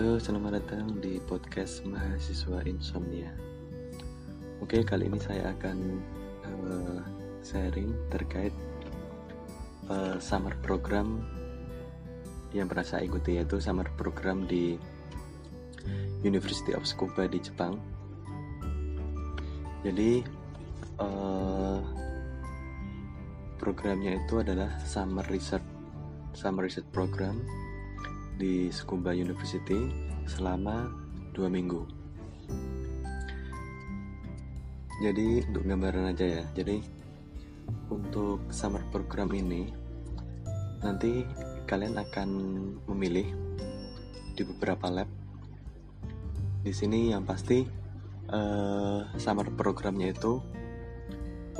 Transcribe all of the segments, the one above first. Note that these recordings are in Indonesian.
Halo, selamat datang di podcast mahasiswa insomnia. Oke, kali ini saya akan uh, sharing terkait uh, summer program yang pernah saya ikuti yaitu summer program di University of Tsukuba di Jepang. Jadi uh, programnya itu adalah summer research summer research program di Scuba University selama dua minggu. Jadi untuk gambaran aja ya. Jadi untuk summer program ini nanti kalian akan memilih di beberapa lab. Di sini yang pasti uh, summer programnya itu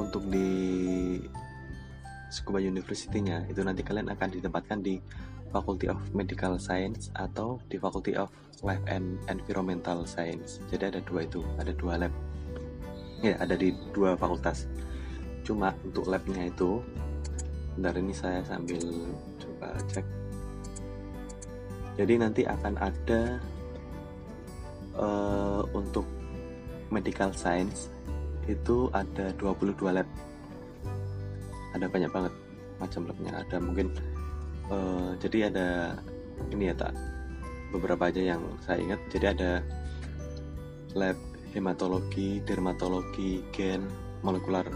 untuk di Scuba University-nya itu nanti kalian akan ditempatkan di Faculty of Medical Science atau di Faculty of Life and Environmental Science. Jadi ada dua itu, ada dua lab. Ya, ada di dua fakultas. Cuma untuk labnya itu, bentar ini saya sambil coba cek. Jadi nanti akan ada uh, untuk Medical Science itu ada 22 lab. Ada banyak banget macam labnya. Ada mungkin uh, jadi ada ini ya tak beberapa aja yang saya ingat. Jadi ada lab hematologi, dermatologi, gen, molekular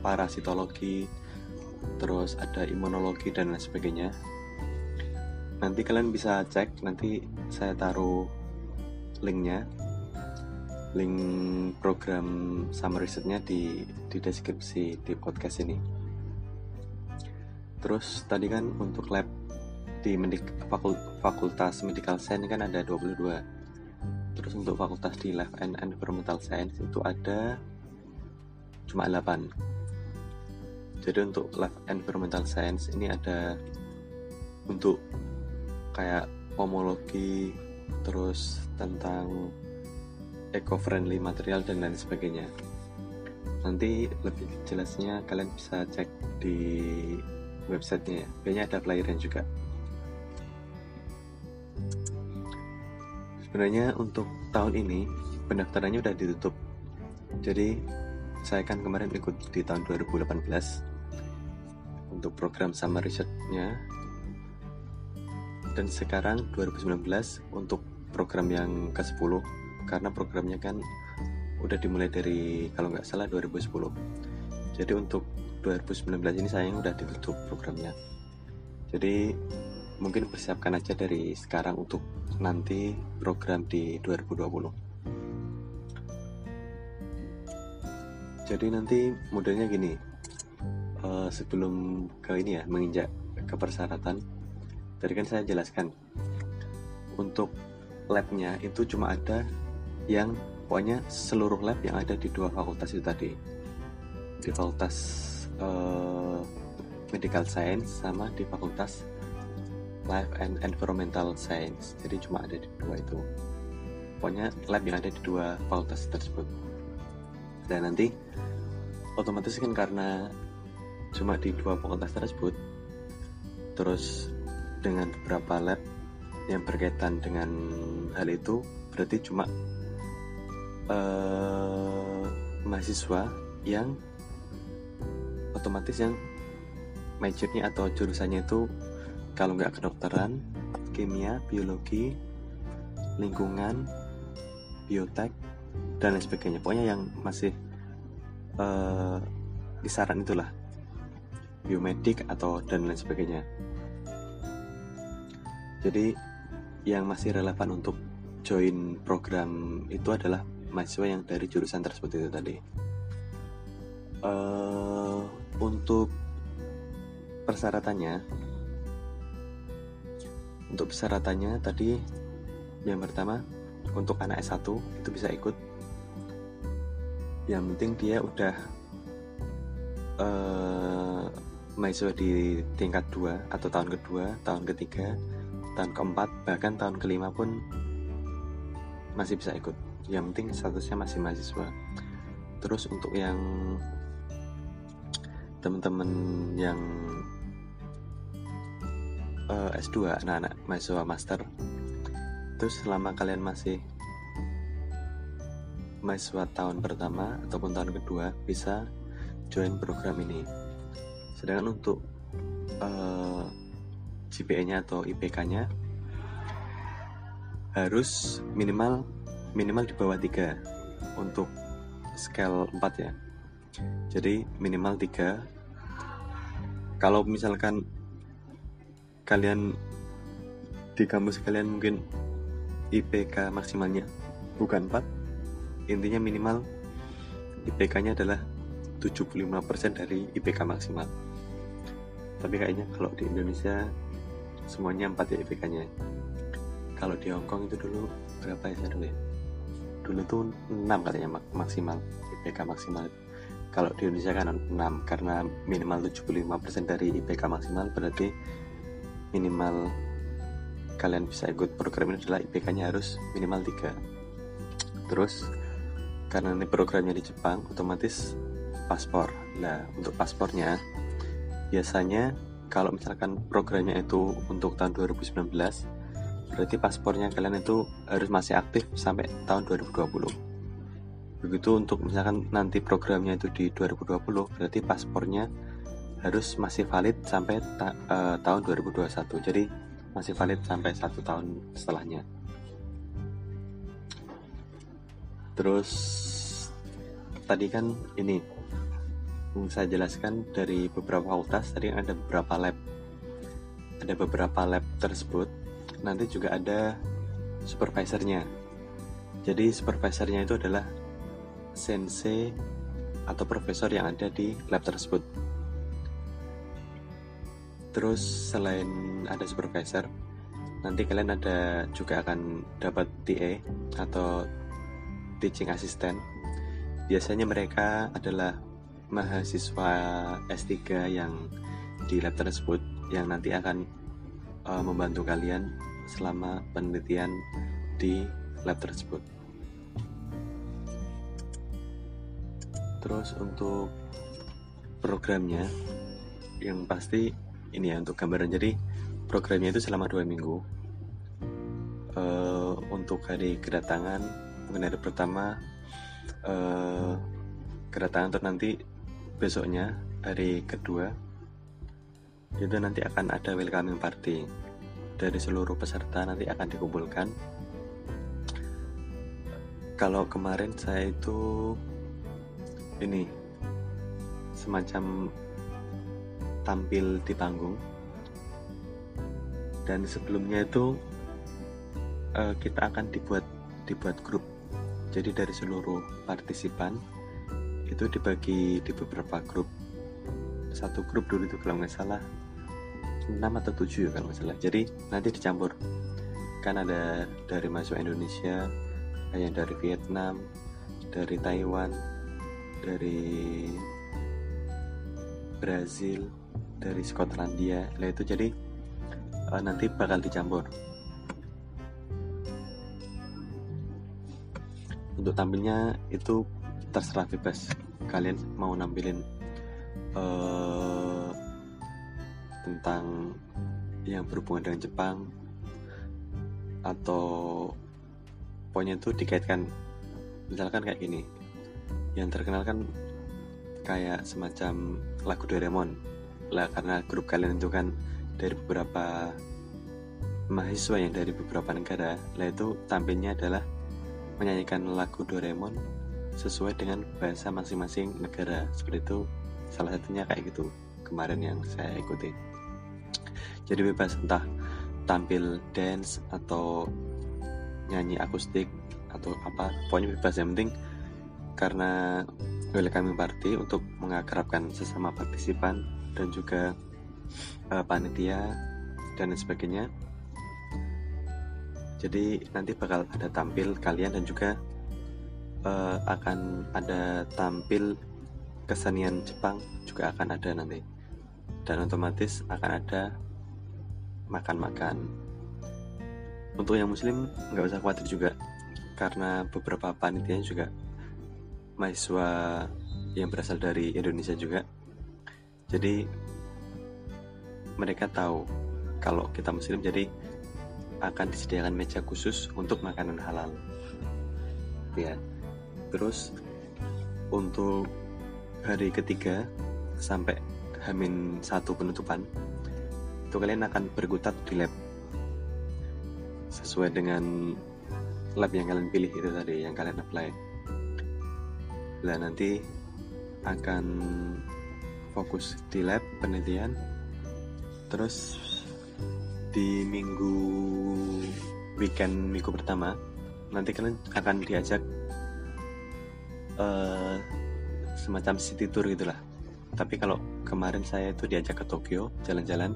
parasitologi, terus ada imunologi dan lain sebagainya. Nanti kalian bisa cek, nanti saya taruh linknya, link program summer researchnya di di deskripsi di podcast ini terus tadi kan untuk lab di medik, fakul, fakultas medical science kan ada 22 terus untuk fakultas di life and environmental science itu ada cuma 8 jadi untuk life environmental science ini ada untuk kayak homologi terus tentang eco-friendly material dan lain sebagainya. Nanti lebih jelasnya kalian bisa cek di websitenya ya. Kayaknya ada pelayaran juga. Sebenarnya untuk tahun ini pendaftarannya udah ditutup. Jadi saya kan kemarin ikut di tahun 2018 untuk program summer research-nya dan sekarang 2019 untuk program yang ke-10 karena programnya kan udah dimulai dari kalau nggak salah 2010 jadi untuk 2019 ini saya udah ditutup programnya. Jadi mungkin persiapkan aja dari sekarang untuk nanti program di 2020 jadi nanti modelnya gini. Uh, sebelum ke ini ya menginjak ke persyaratan tadi kan saya jelaskan untuk labnya itu cuma ada yang pokoknya seluruh lab yang ada di dua fakultas itu tadi. Di fakultas uh, medical science sama di fakultas life and environmental science. Jadi cuma ada di dua itu. Pokoknya lab yang ada di dua fakultas tersebut. Dan nanti otomatis kan karena cuma di dua fakultas tersebut terus dengan beberapa lab yang berkaitan dengan hal itu berarti cuma uh, mahasiswa yang otomatis yang majornya atau jurusannya itu kalau nggak kedokteran, kimia, biologi, lingkungan, biotek, dan lain sebagainya. Pokoknya yang masih uh, kisaran itulah biomedik atau dan lain sebagainya. Jadi yang masih relevan untuk join program itu adalah mahasiswa yang dari jurusan tersebut itu tadi. Uh, untuk persyaratannya untuk persyaratannya tadi yang pertama untuk anak S1 itu bisa ikut yang penting dia udah uh, mahasiswa di tingkat 2 atau tahun kedua, tahun ketiga, tahun keempat, bahkan tahun kelima pun masih bisa ikut. Yang penting statusnya masih mahasiswa. Terus untuk yang teman-teman yang uh, eh, S2 anak-anak mahasiswa master. Terus selama kalian masih mahasiswa tahun pertama ataupun tahun kedua bisa join program ini. Sedangkan untuk uh, eh, GPA-nya atau IPK-nya harus minimal minimal di bawah 3 untuk scale 4 ya. Jadi minimal 3 kalau misalkan kalian di kampus kalian mungkin IPK maksimalnya bukan 4 intinya minimal IPK-nya adalah 75% dari IPK maksimal. Tapi kayaknya kalau di Indonesia semuanya 4 ya IPK-nya kalau di Hongkong itu dulu berapa ya dulu ya? Dulu tuh 6 katanya maksimal IPK maksimal kalau di Indonesia kan 6 karena minimal 75% dari IPK maksimal berarti minimal kalian bisa ikut program ini adalah IPK-nya harus minimal 3 terus karena ini programnya di Jepang otomatis paspor. Nah untuk paspornya biasanya kalau misalkan programnya itu untuk tahun 2019 berarti paspornya kalian itu harus masih aktif sampai tahun 2020 begitu untuk misalkan nanti programnya itu di 2020 berarti paspornya harus masih valid sampai ta uh, tahun 2021 jadi masih valid sampai satu tahun setelahnya. Terus tadi kan ini saya jelaskan dari beberapa fakultas tadi ada beberapa lab. Ada beberapa lab tersebut nanti juga ada supervisornya. Jadi supervisornya itu adalah sensei atau profesor yang ada di lab tersebut. Terus selain ada supervisor, nanti kalian ada juga akan dapat TA atau teaching assistant. Biasanya mereka adalah mahasiswa S3 yang di lab tersebut yang nanti akan uh, membantu kalian selama penelitian di lab tersebut. Terus untuk programnya yang pasti ini ya untuk gambaran. Jadi programnya itu selama dua minggu. Uh, untuk hari kedatangan mungkin hari pertama uh, kedatangan terus nanti besoknya hari kedua itu nanti akan ada welcoming party. Dari seluruh peserta nanti akan dikumpulkan. Kalau kemarin saya itu ini semacam tampil di panggung. Dan sebelumnya itu uh, kita akan dibuat dibuat grup. Jadi dari seluruh partisipan itu dibagi di beberapa grup. Satu grup dulu itu kalau nggak salah 6 atau 7 ya kalau nggak salah. Jadi nanti dicampur. Kan ada dari mahasiswa Indonesia yang dari Vietnam dari Taiwan dari Brazil dari Skotlandia. Lah itu jadi uh, nanti bakal dicampur. Untuk tampilnya itu terserah bebas. Kalian mau nampilin uh, tentang yang berhubungan dengan Jepang atau pokoknya itu dikaitkan. Misalkan kayak gini yang terkenal kan kayak semacam lagu Doraemon. Lah karena grup kalian itu kan dari beberapa mahasiswa yang dari beberapa negara lah itu tampilnya adalah menyanyikan lagu Doraemon sesuai dengan bahasa masing-masing negara. Seperti itu salah satunya kayak gitu kemarin yang saya ikuti. Jadi bebas entah tampil dance atau nyanyi akustik atau apa pokoknya bebas. Yang penting karena welcoming party untuk mengakrabkan sesama partisipan dan juga uh, panitia dan sebagainya. Jadi nanti bakal ada tampil kalian dan juga uh, akan ada tampil kesenian Jepang juga akan ada nanti. Dan otomatis akan ada makan-makan. Untuk yang muslim nggak usah khawatir juga karena beberapa panitia juga mahasiswa yang berasal dari Indonesia juga. Jadi mereka tahu kalau kita muslim jadi akan disediakan meja khusus untuk makanan halal. Ya. Terus untuk hari ketiga sampai hamin satu penutupan itu kalian akan berkutat di lab. Sesuai dengan lab yang kalian pilih itu tadi yang kalian apply lah nanti akan fokus di lab penelitian. Terus di minggu weekend minggu pertama nanti kalian akan diajak uh, semacam city tour gitulah tapi kalau kemarin saya itu diajak ke Tokyo jalan-jalan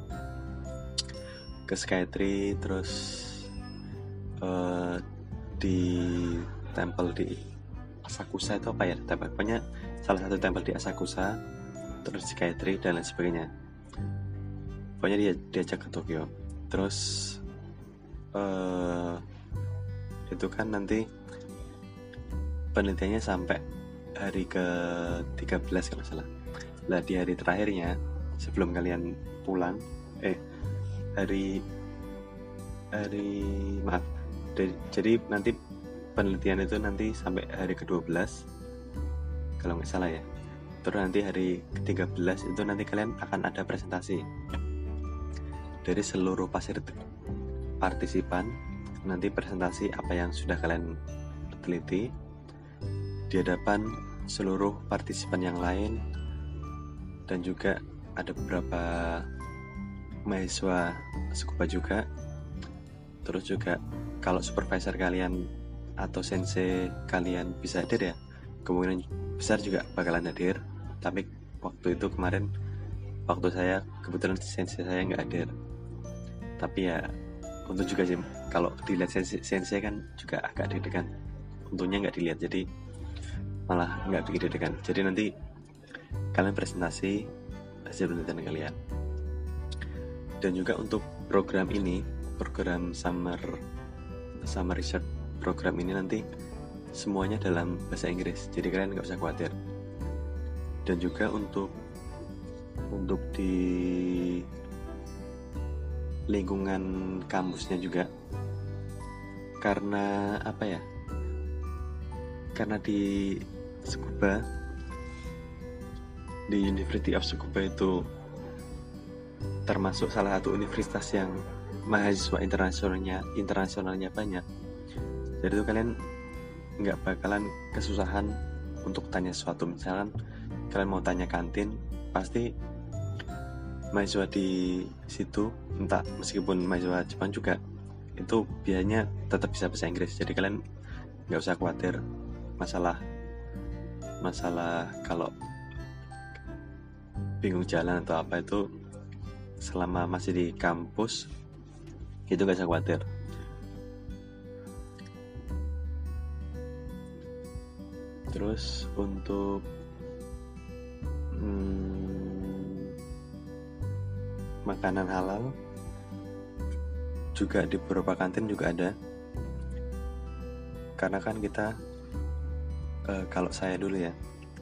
ke Skytree terus uh, di temple di Asakusa itu apa ya? Temple pokoknya salah satu temple di Asakusa terus Skytree dan lain sebagainya. Pokoknya dia diajak ke Tokyo. Terus uh, itu kan nanti penelitiannya sampai hari ke 13 kalau salah. Lah di hari terakhirnya sebelum kalian pulang eh hari hari maaf. Jadi nanti penelitian itu nanti sampai hari ke-12 kalau nggak salah ya. Terus nanti hari ke-13 itu nanti kalian akan ada presentasi dari seluruh pasir partisipan. Nanti presentasi apa yang sudah kalian teliti di hadapan seluruh partisipan yang lain. Dan juga ada beberapa mahasiswa scuba juga. Terus juga kalau supervisor kalian atau sensei kalian bisa hadir ya? Kemungkinan besar juga bakalan hadir. Tapi waktu itu kemarin waktu saya kebetulan sensei saya nggak hadir. Tapi ya untuk juga sih kalau dilihat sensei, sensei kan juga agak deg-degan. Untungnya nggak dilihat jadi malah nggak bikin deg-degan. Jadi nanti kalian presentasi hasil penelitian kalian. Dan juga untuk program ini program summer summer research program ini nanti semuanya dalam bahasa Inggris. Jadi kalian nggak usah khawatir. Dan juga untuk untuk di lingkungan kampusnya juga. Karena apa ya? Karena di Scuba di University of Scuba itu termasuk salah satu universitas yang mahasiswa internasionalnya internasionalnya banyak jadi itu kalian nggak bakalan kesusahan untuk tanya sesuatu. Misalkan kalian mau tanya kantin pasti mahasiswa di situ entah meskipun mahasiswa Jepang juga itu biasanya tetap bisa bahasa Inggris. Jadi kalian nggak usah khawatir masalah masalah kalau bingung jalan atau apa itu selama masih di kampus itu gak usah khawatir terus untuk hmm, makanan halal juga di beberapa kantin juga ada. Karena kan kita uh, kalau saya dulu ya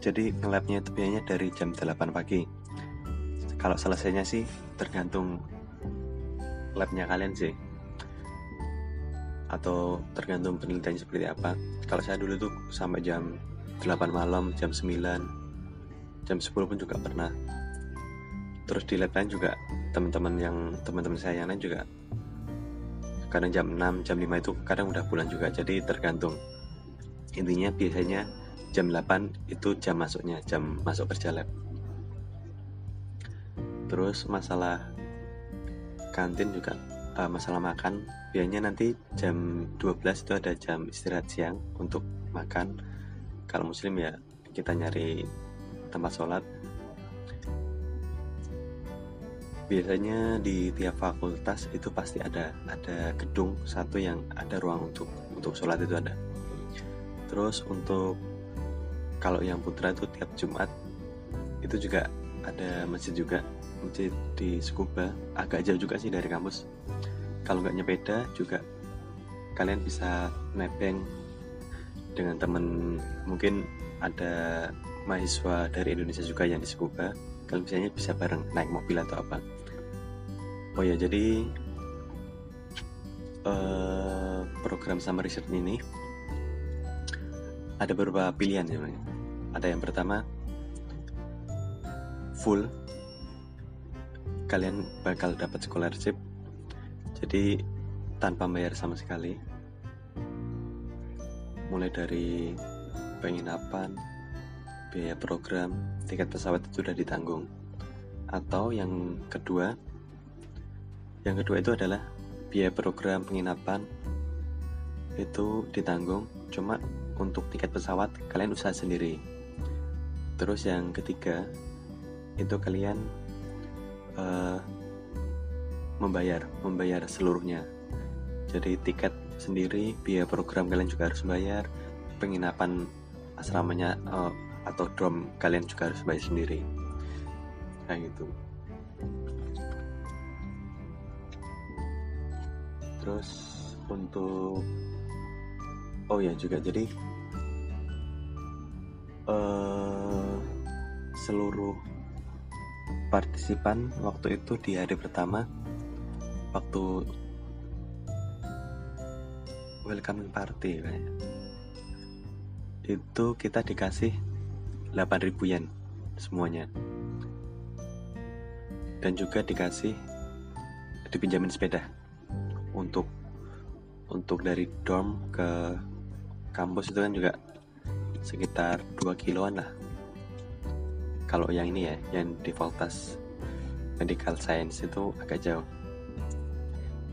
jadi ngelabnya itu biasanya dari jam 8 pagi. Kalau selesainya sih tergantung labnya kalian sih. Atau tergantung penelitiannya seperti apa. Kalau saya dulu tuh sampai jam 8 malam, jam 9, jam 10 pun juga pernah. Terus di lab lain juga teman-teman yang teman-teman saya yang lain juga kadang jam 6, jam 5 itu kadang udah pulang juga. Jadi tergantung. Intinya biasanya jam 8 itu jam masuknya, jam masuk kerja lab. Terus masalah kantin juga uh, masalah makan biasanya nanti jam 12 itu ada jam istirahat siang untuk makan kalau muslim ya kita nyari tempat sholat. Biasanya di tiap fakultas itu pasti ada ada gedung satu yang ada ruang untuk untuk sholat itu ada. Terus untuk kalau yang putra itu tiap Jumat itu juga ada masjid juga. Masjid di Scuba agak jauh juga sih dari kampus. Kalau nggak nyepeda juga kalian bisa nebeng dengan teman mungkin ada mahasiswa dari Indonesia juga yang di Scuba kalau misalnya bisa bareng naik mobil atau apa. Oh ya jadi uh, program summer research ini ada beberapa pilihan sebenarnya. Ada yang pertama full. Kalian bakal dapat scholarship. Jadi tanpa bayar sama sekali mulai dari penginapan biaya program tiket pesawat itu sudah ditanggung. Atau yang kedua yang kedua itu adalah biaya program penginapan itu ditanggung cuma untuk tiket pesawat kalian usaha sendiri. Terus yang ketiga itu kalian uh, membayar membayar seluruhnya. Jadi tiket sendiri biaya program kalian juga harus bayar penginapan asramanya uh, atau drum kalian juga harus bayar sendiri. Kayak gitu. Terus untuk oh ya juga jadi uh, seluruh partisipan waktu itu di hari pertama waktu welcoming party kayaknya itu kita dikasih 8000 yen semuanya. Dan juga dikasih dipinjamin sepeda untuk untuk dari dorm ke kampus itu kan juga sekitar 2 kiloan lah. Kalau yang ini ya yang di Voltas Medical Science itu agak jauh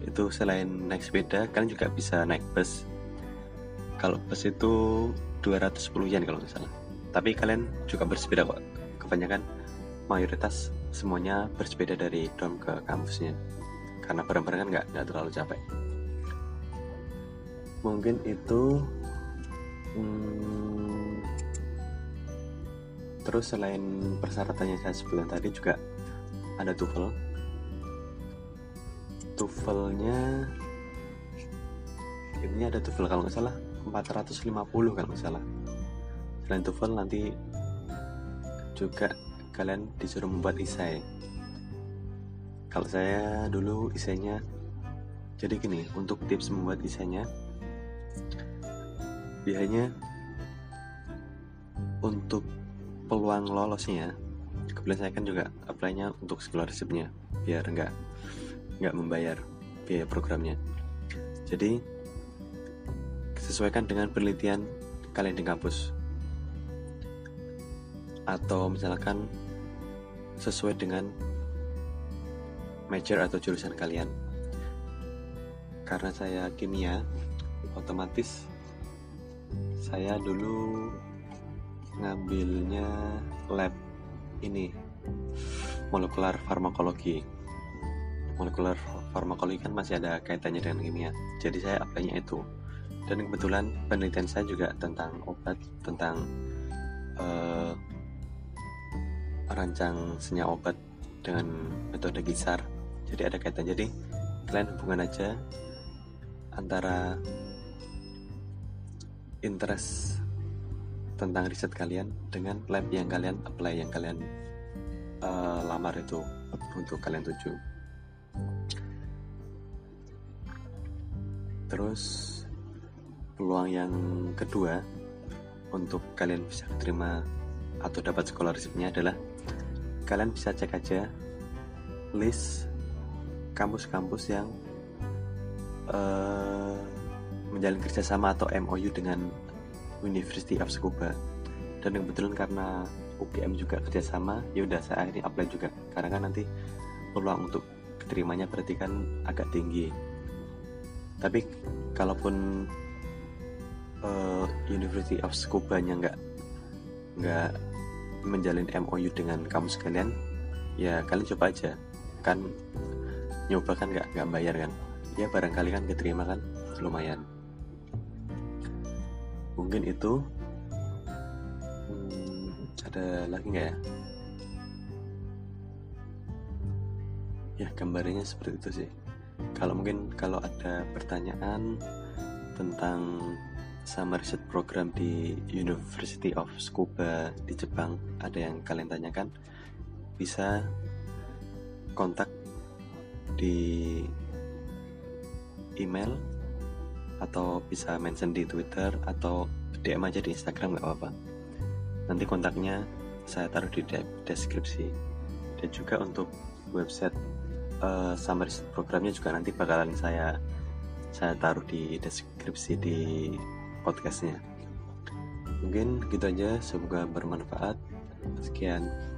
itu selain naik sepeda kalian juga bisa naik bus. Kalau bus itu 210 yen kalau misalnya tapi kalian juga bersepeda kok. Kebanyakan mayoritas semuanya bersepeda dari dorm ke kampusnya. Karena bareng-bareng kan nggak nggak terlalu capek. Mungkin itu hmm, terus selain persyaratannya saya sebutkan tadi juga ada TOEFL TOEFLnya ini ada TOEFL kalau nggak salah 450 kalau nggak salah. Selain TOEFL nanti juga kalian disuruh membuat isai. Kalau saya dulu isainya jadi gini untuk tips membuat isainya biasanya untuk peluang lolosnya kebetulan saya kan juga apply-nya untuk scholarship-nya biar nggak nggak membayar biaya programnya. Jadi sesuaikan dengan penelitian kalian di kampus. Atau misalkan sesuai dengan major atau jurusan kalian. Karena saya kimia otomatis saya dulu ngambilnya lab ini molekular farmakologi molekular farmakologi kan masih ada kaitannya dengan kimia jadi saya apply itu. Dan kebetulan penelitian saya juga tentang obat tentang uh, rancang senyawa obat dengan metode gisar jadi ada kaitan. Jadi kalian hubungan aja antara interest tentang riset kalian dengan lab yang kalian apply yang kalian uh, lamar itu untuk kalian tuju. Terus peluang yang kedua untuk kalian bisa terima atau dapat scholarshipnya adalah kalian bisa cek aja list kampus-kampus yang uh, menjalin kerjasama atau MOU dengan University of Scuba. Dan kebetulan karena UGM juga kerjasama ya udah saya akhirnya apply juga. Karena kan nanti peluang untuk keterimanya berarti kan agak tinggi tapi kalaupun uh, University of Scuba nya nggak nggak menjalin MOU dengan kamu sekalian ya kalian coba aja. Kan nyoba kan nggak nggak bayar kan? Ya barangkali kan keterima kan? Lumayan. Mungkin itu. Hmm, ada lagi nggak ya? Ya gambarnya seperti itu sih kalau mungkin kalau ada pertanyaan tentang summer research program di University of Tsukuba di Jepang ada yang kalian tanyakan bisa kontak di email atau bisa mention di Twitter atau DM aja di Instagram nggak apa-apa. Nanti kontaknya saya taruh di deskripsi. Dan juga untuk website uh, summary programnya juga nanti bakalan saya saya taruh di deskripsi di podcastnya. Mungkin gitu aja, semoga bermanfaat. Sekian.